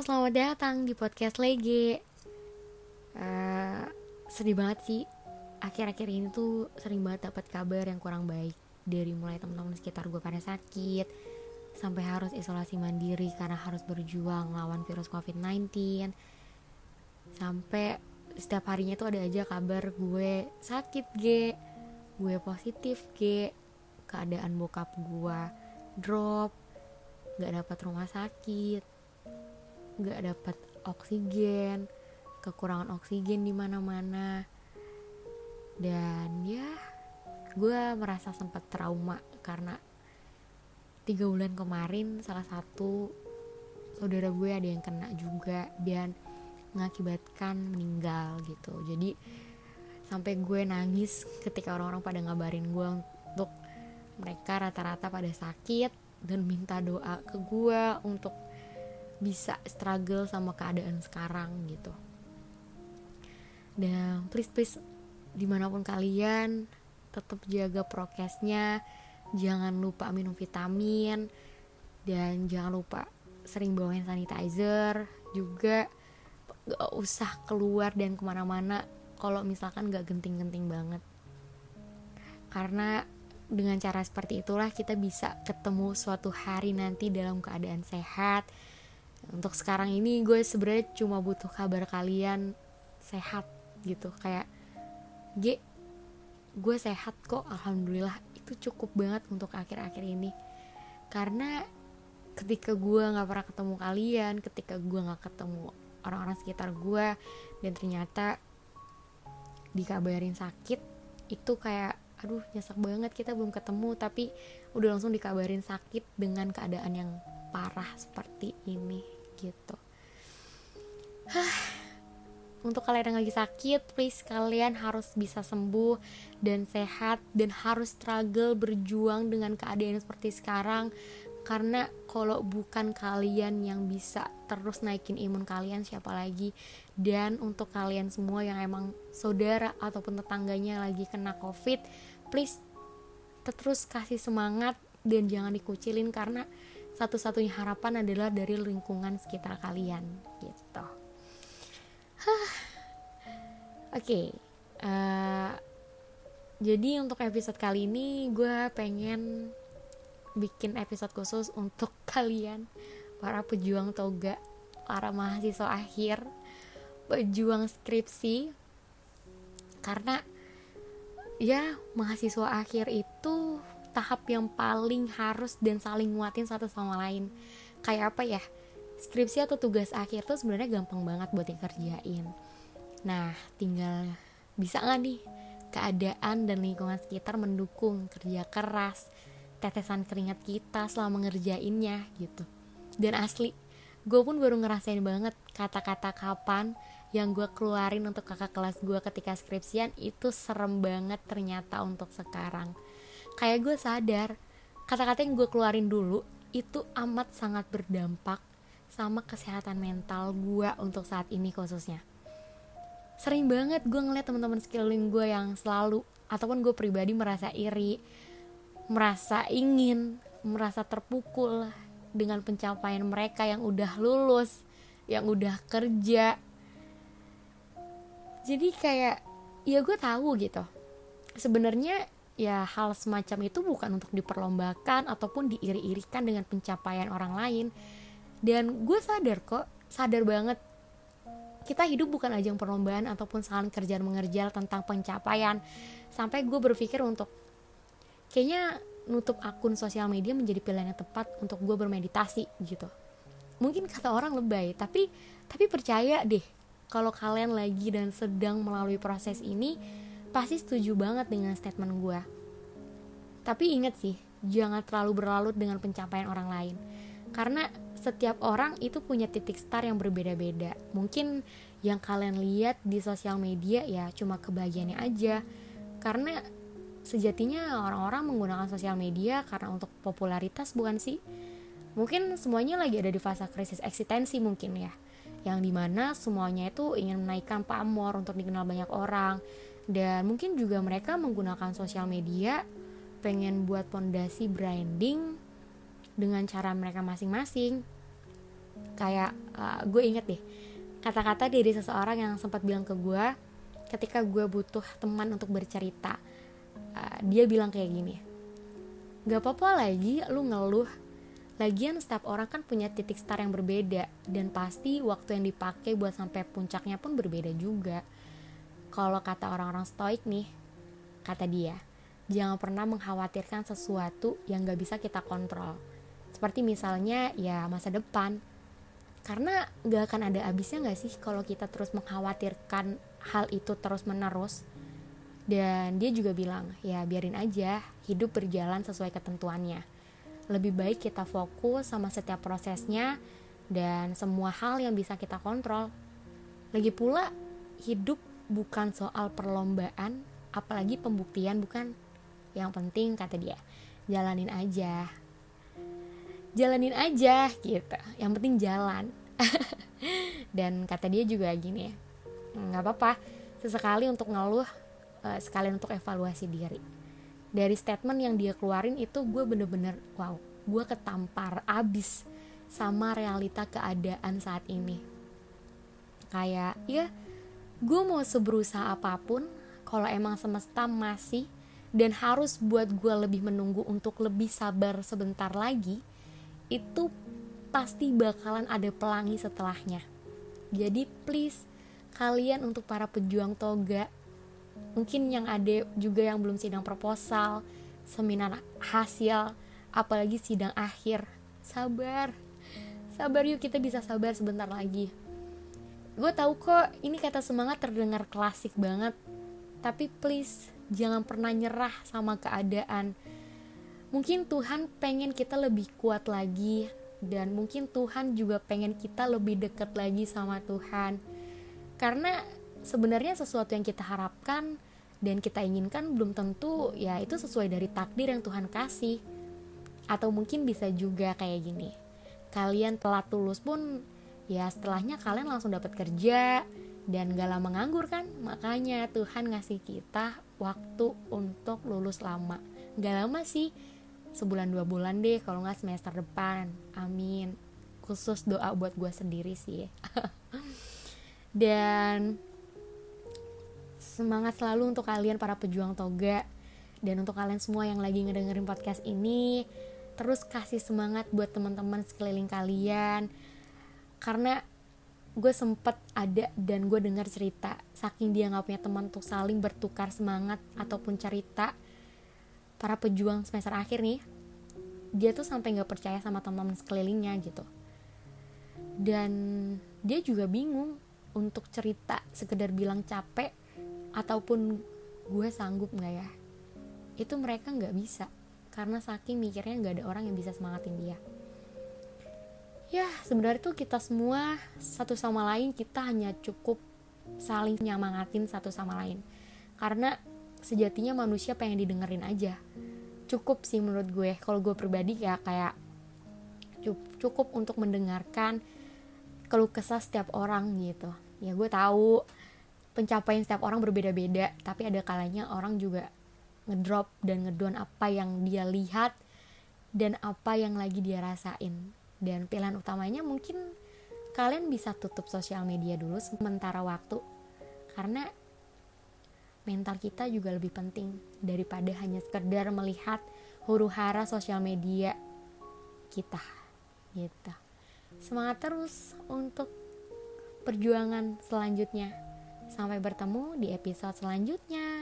selamat datang di podcast Lege. Uh, sedih banget sih. Akhir-akhir ini tuh sering banget dapat kabar yang kurang baik dari mulai teman-teman sekitar gue pada sakit sampai harus isolasi mandiri karena harus berjuang lawan virus COVID-19 sampai setiap harinya tuh ada aja kabar gue sakit G gue positif G keadaan bokap gue drop gak dapat rumah sakit nggak dapat oksigen kekurangan oksigen di mana-mana. Dan ya gue merasa sempat trauma karena tiga bulan kemarin salah satu saudara gue ada yang kena juga dan mengakibatkan meninggal gitu. Jadi sampai gue nangis ketika orang-orang pada ngabarin gue untuk mereka rata-rata pada sakit dan minta doa ke gue untuk bisa struggle sama keadaan sekarang gitu. Dan please please di mana pun kalian tetap jaga prokesnya. Jangan lupa minum vitamin. Dan jangan lupa sering bawa hand sanitizer juga. Gak usah keluar dan ke mana-mana kalau misalkan gak genting-genting banget. Karena dengan cara seperti itulah kita bisa ketemu suatu hari nanti dalam keadaan sehat untuk sekarang ini gue sebenarnya cuma butuh kabar kalian sehat gitu. Kayak G gue sehat kok alhamdulillah. Itu cukup banget untuk akhir-akhir ini. Karena ketika gue nggak pernah ketemu kalian ketika gue nggak ketemu orang-orang sekitar gue dan ternyata dikabarin sakit itu kayak aduh nyesek banget kita belum ketemu. Tapi udah langsung dikabarin sakit dengan keadaan yang parah seperti ini gitu. Untuk kalian yang lagi sakit please kalian harus bisa sembuh dan sehat dan harus struggle berjuang dengan keadaan seperti sekarang. Karena kalau bukan kalian yang bisa terus naikin imun kalian siapa lagi? Dan untuk kalian semua yang emang saudara ataupun tetangganya lagi kena covid please terus kasih semangat dan jangan dikucilin karena satu-satunya harapan adalah dari lingkungan sekitar kalian gitu oke okay. uh, eh, jadi untuk episode kali ini gue pengen bikin episode khusus untuk kalian para pejuang toga para mahasiswa akhir pejuang skripsi karena ya mahasiswa akhir itu tahap yang paling harus dan saling nguatin satu sama lain. Kayak apa ya? Skripsi atau tugas akhir tuh sebenarnya gampang banget buat dikerjain. Nah tinggal bisa nggak nih keadaan dan lingkungan sekitar mendukung kerja keras tetesan keringat kita selama ngerjainnya gitu. Dan asli gue pun baru ngerasain banget kata-kata kapan yang gue keluarin untuk kakak kelas gue ketika skripsian itu serem banget ternyata untuk sekarang kayak gue sadar kata-kata yang gue keluarin dulu itu amat sangat berdampak sama kesehatan mental gue untuk saat ini khususnya. Sering banget gue ngeliat teman-teman sekeliling gue yang selalu ataupun gue pribadi merasa iri merasa ingin merasa terpukul dengan pencapaian mereka yang udah lulus yang udah kerja. Jadi kayak ya gue tahu gitu. Sebenarnya ya hal semacam itu bukan untuk diperlombakan ataupun diiri-irikan dengan pencapaian orang lain. Dan gue sadar kok sadar banget. Kita hidup bukan ajang perlombaan ataupun saling kerjaan mengerjal tentang pencapaian. Sampai gue berpikir untuk kayaknya nutup akun sosial media menjadi pilihan yang tepat untuk gue bermeditasi gitu. Mungkin kata orang lebay tapi tapi percaya deh kalau kalian lagi dan sedang melalui proses ini pasti setuju banget dengan statement gue. Tapi inget sih, jangan terlalu berlalut dengan pencapaian orang lain. Karena setiap orang itu punya titik start yang berbeda-beda. Mungkin yang kalian lihat di sosial media ya cuma kebahagiaannya aja. Karena sejatinya orang-orang menggunakan sosial media karena untuk popularitas bukan sih? Mungkin semuanya lagi ada di fase krisis eksistensi mungkin ya. Yang di mana semuanya itu ingin menaikkan pamor untuk dikenal banyak orang dan mungkin juga mereka menggunakan sosial media pengen buat pondasi branding dengan cara mereka masing-masing. Kayak uh, gue inget deh kata-kata dari seseorang yang sempat bilang ke gue ketika gue butuh teman untuk bercerita uh, dia bilang kayak gini gak apa-apa lagi lu ngeluh. Lagian setiap orang kan punya titik start yang berbeda dan pasti waktu yang dipakai buat sampai puncaknya pun berbeda juga. Kalau kata orang-orang stoik nih kata dia jangan pernah mengkhawatirkan sesuatu yang gak bisa kita kontrol seperti misalnya ya masa depan karena gak akan ada habisnya gak sih kalau kita terus mengkhawatirkan hal itu terus menerus dan dia juga bilang, ya biarin aja, hidup berjalan sesuai ketentuannya. Lebih baik kita fokus sama setiap prosesnya dan semua hal yang bisa kita kontrol. Lagi pula, hidup bukan soal perlombaan, apalagi pembuktian bukan. Yang penting kata dia, jalanin aja. Jalanin aja gitu. Yang penting jalan. dan kata dia juga gini ya, nggak apa-apa sesekali untuk ngeluh uh, sekalian untuk evaluasi diri dari statement yang dia keluarin itu gue bener-bener wow gue ketampar abis sama realita keadaan saat ini kayak ya gue mau seberusaha apa pun kalau emang semesta masih dan harus buat gue lebih menunggu untuk lebih sabar sebentar lagi itu pasti bakalan ada pelangi setelahnya. Jadi please kalian untuk para pejuang toga mungkin yang ada juga yang belum sidang proposal seminar hasil apalagi sidang akhir. Sabar. Sabar yuk kita bisa sabar sebentar lagi. Gue tahu kok ini kata semangat terdengar klasik banget. Tapi please jangan pernah nyerah sama keadaan. Mungkin Tuhan pengen kita lebih kuat lagi dan mungkin Tuhan juga pengen kita lebih dekat lagi sama Tuhan. Karena sebenarnya sesuatu yang kita harapkan dan kita inginkan belum tentu ya itu sesuai dari takdir yang Tuhan kasih. Atau mungkin bisa juga kayak gini. Kalian telat tulus pun ya setelahnya kalian langsung dapat kerja dan gak lama nganggur kan? Makanya Tuhan ngasih kita waktu untuk lulus lama. Gak lama sih sebulan dua bulan deh kalau nggak semester depan. Amin. Khusus doa buat gue sendiri sih. Dan semangat selalu untuk kalian para pejuang toga. Dan untuk kalian semua yang lagi ngedengerin podcast ini terus kasih semangat buat teman-teman sekeliling kalian. Karena gue sempet ada dan gue dengar cerita saking dia nggak punya teman untuk saling bertukar semangat ataupun cerita para pejuang semester akhir nih dia tuh sampai nggak percaya sama teman sekelilingnya gitu. Dan dia juga bingung untuk cerita sekedar bilang capek ataupun gue sanggup nggak ya. Itu mereka nggak bisa karena saking mikirnya nggak ada orang yang bisa semangatin dia ya sebenarnya tuh kita semua satu sama lain kita hanya cukup saling nyemangatin satu sama lain. Karena sejatinya manusia pengen didengerin aja. Cukup sih menurut gue. Kalau gue pribadi ya kayak cukup untuk mendengarkan keluh kesah setiap orang gitu. Ya gue tahu pencapaian setiap orang berbeda-beda tapi ada kalanya orang juga ngedrop dan ngedown apa yang dia lihat dan apa yang lagi dia rasain dan pilihan utamanya mungkin kalian bisa tutup sosial media dulu sementara waktu. Karena mental kita juga lebih penting daripada hanya sekedar melihat huru hara sosial media kita gitu. Semangat terus untuk perjuangan selanjutnya. Sampai bertemu di episode selanjutnya.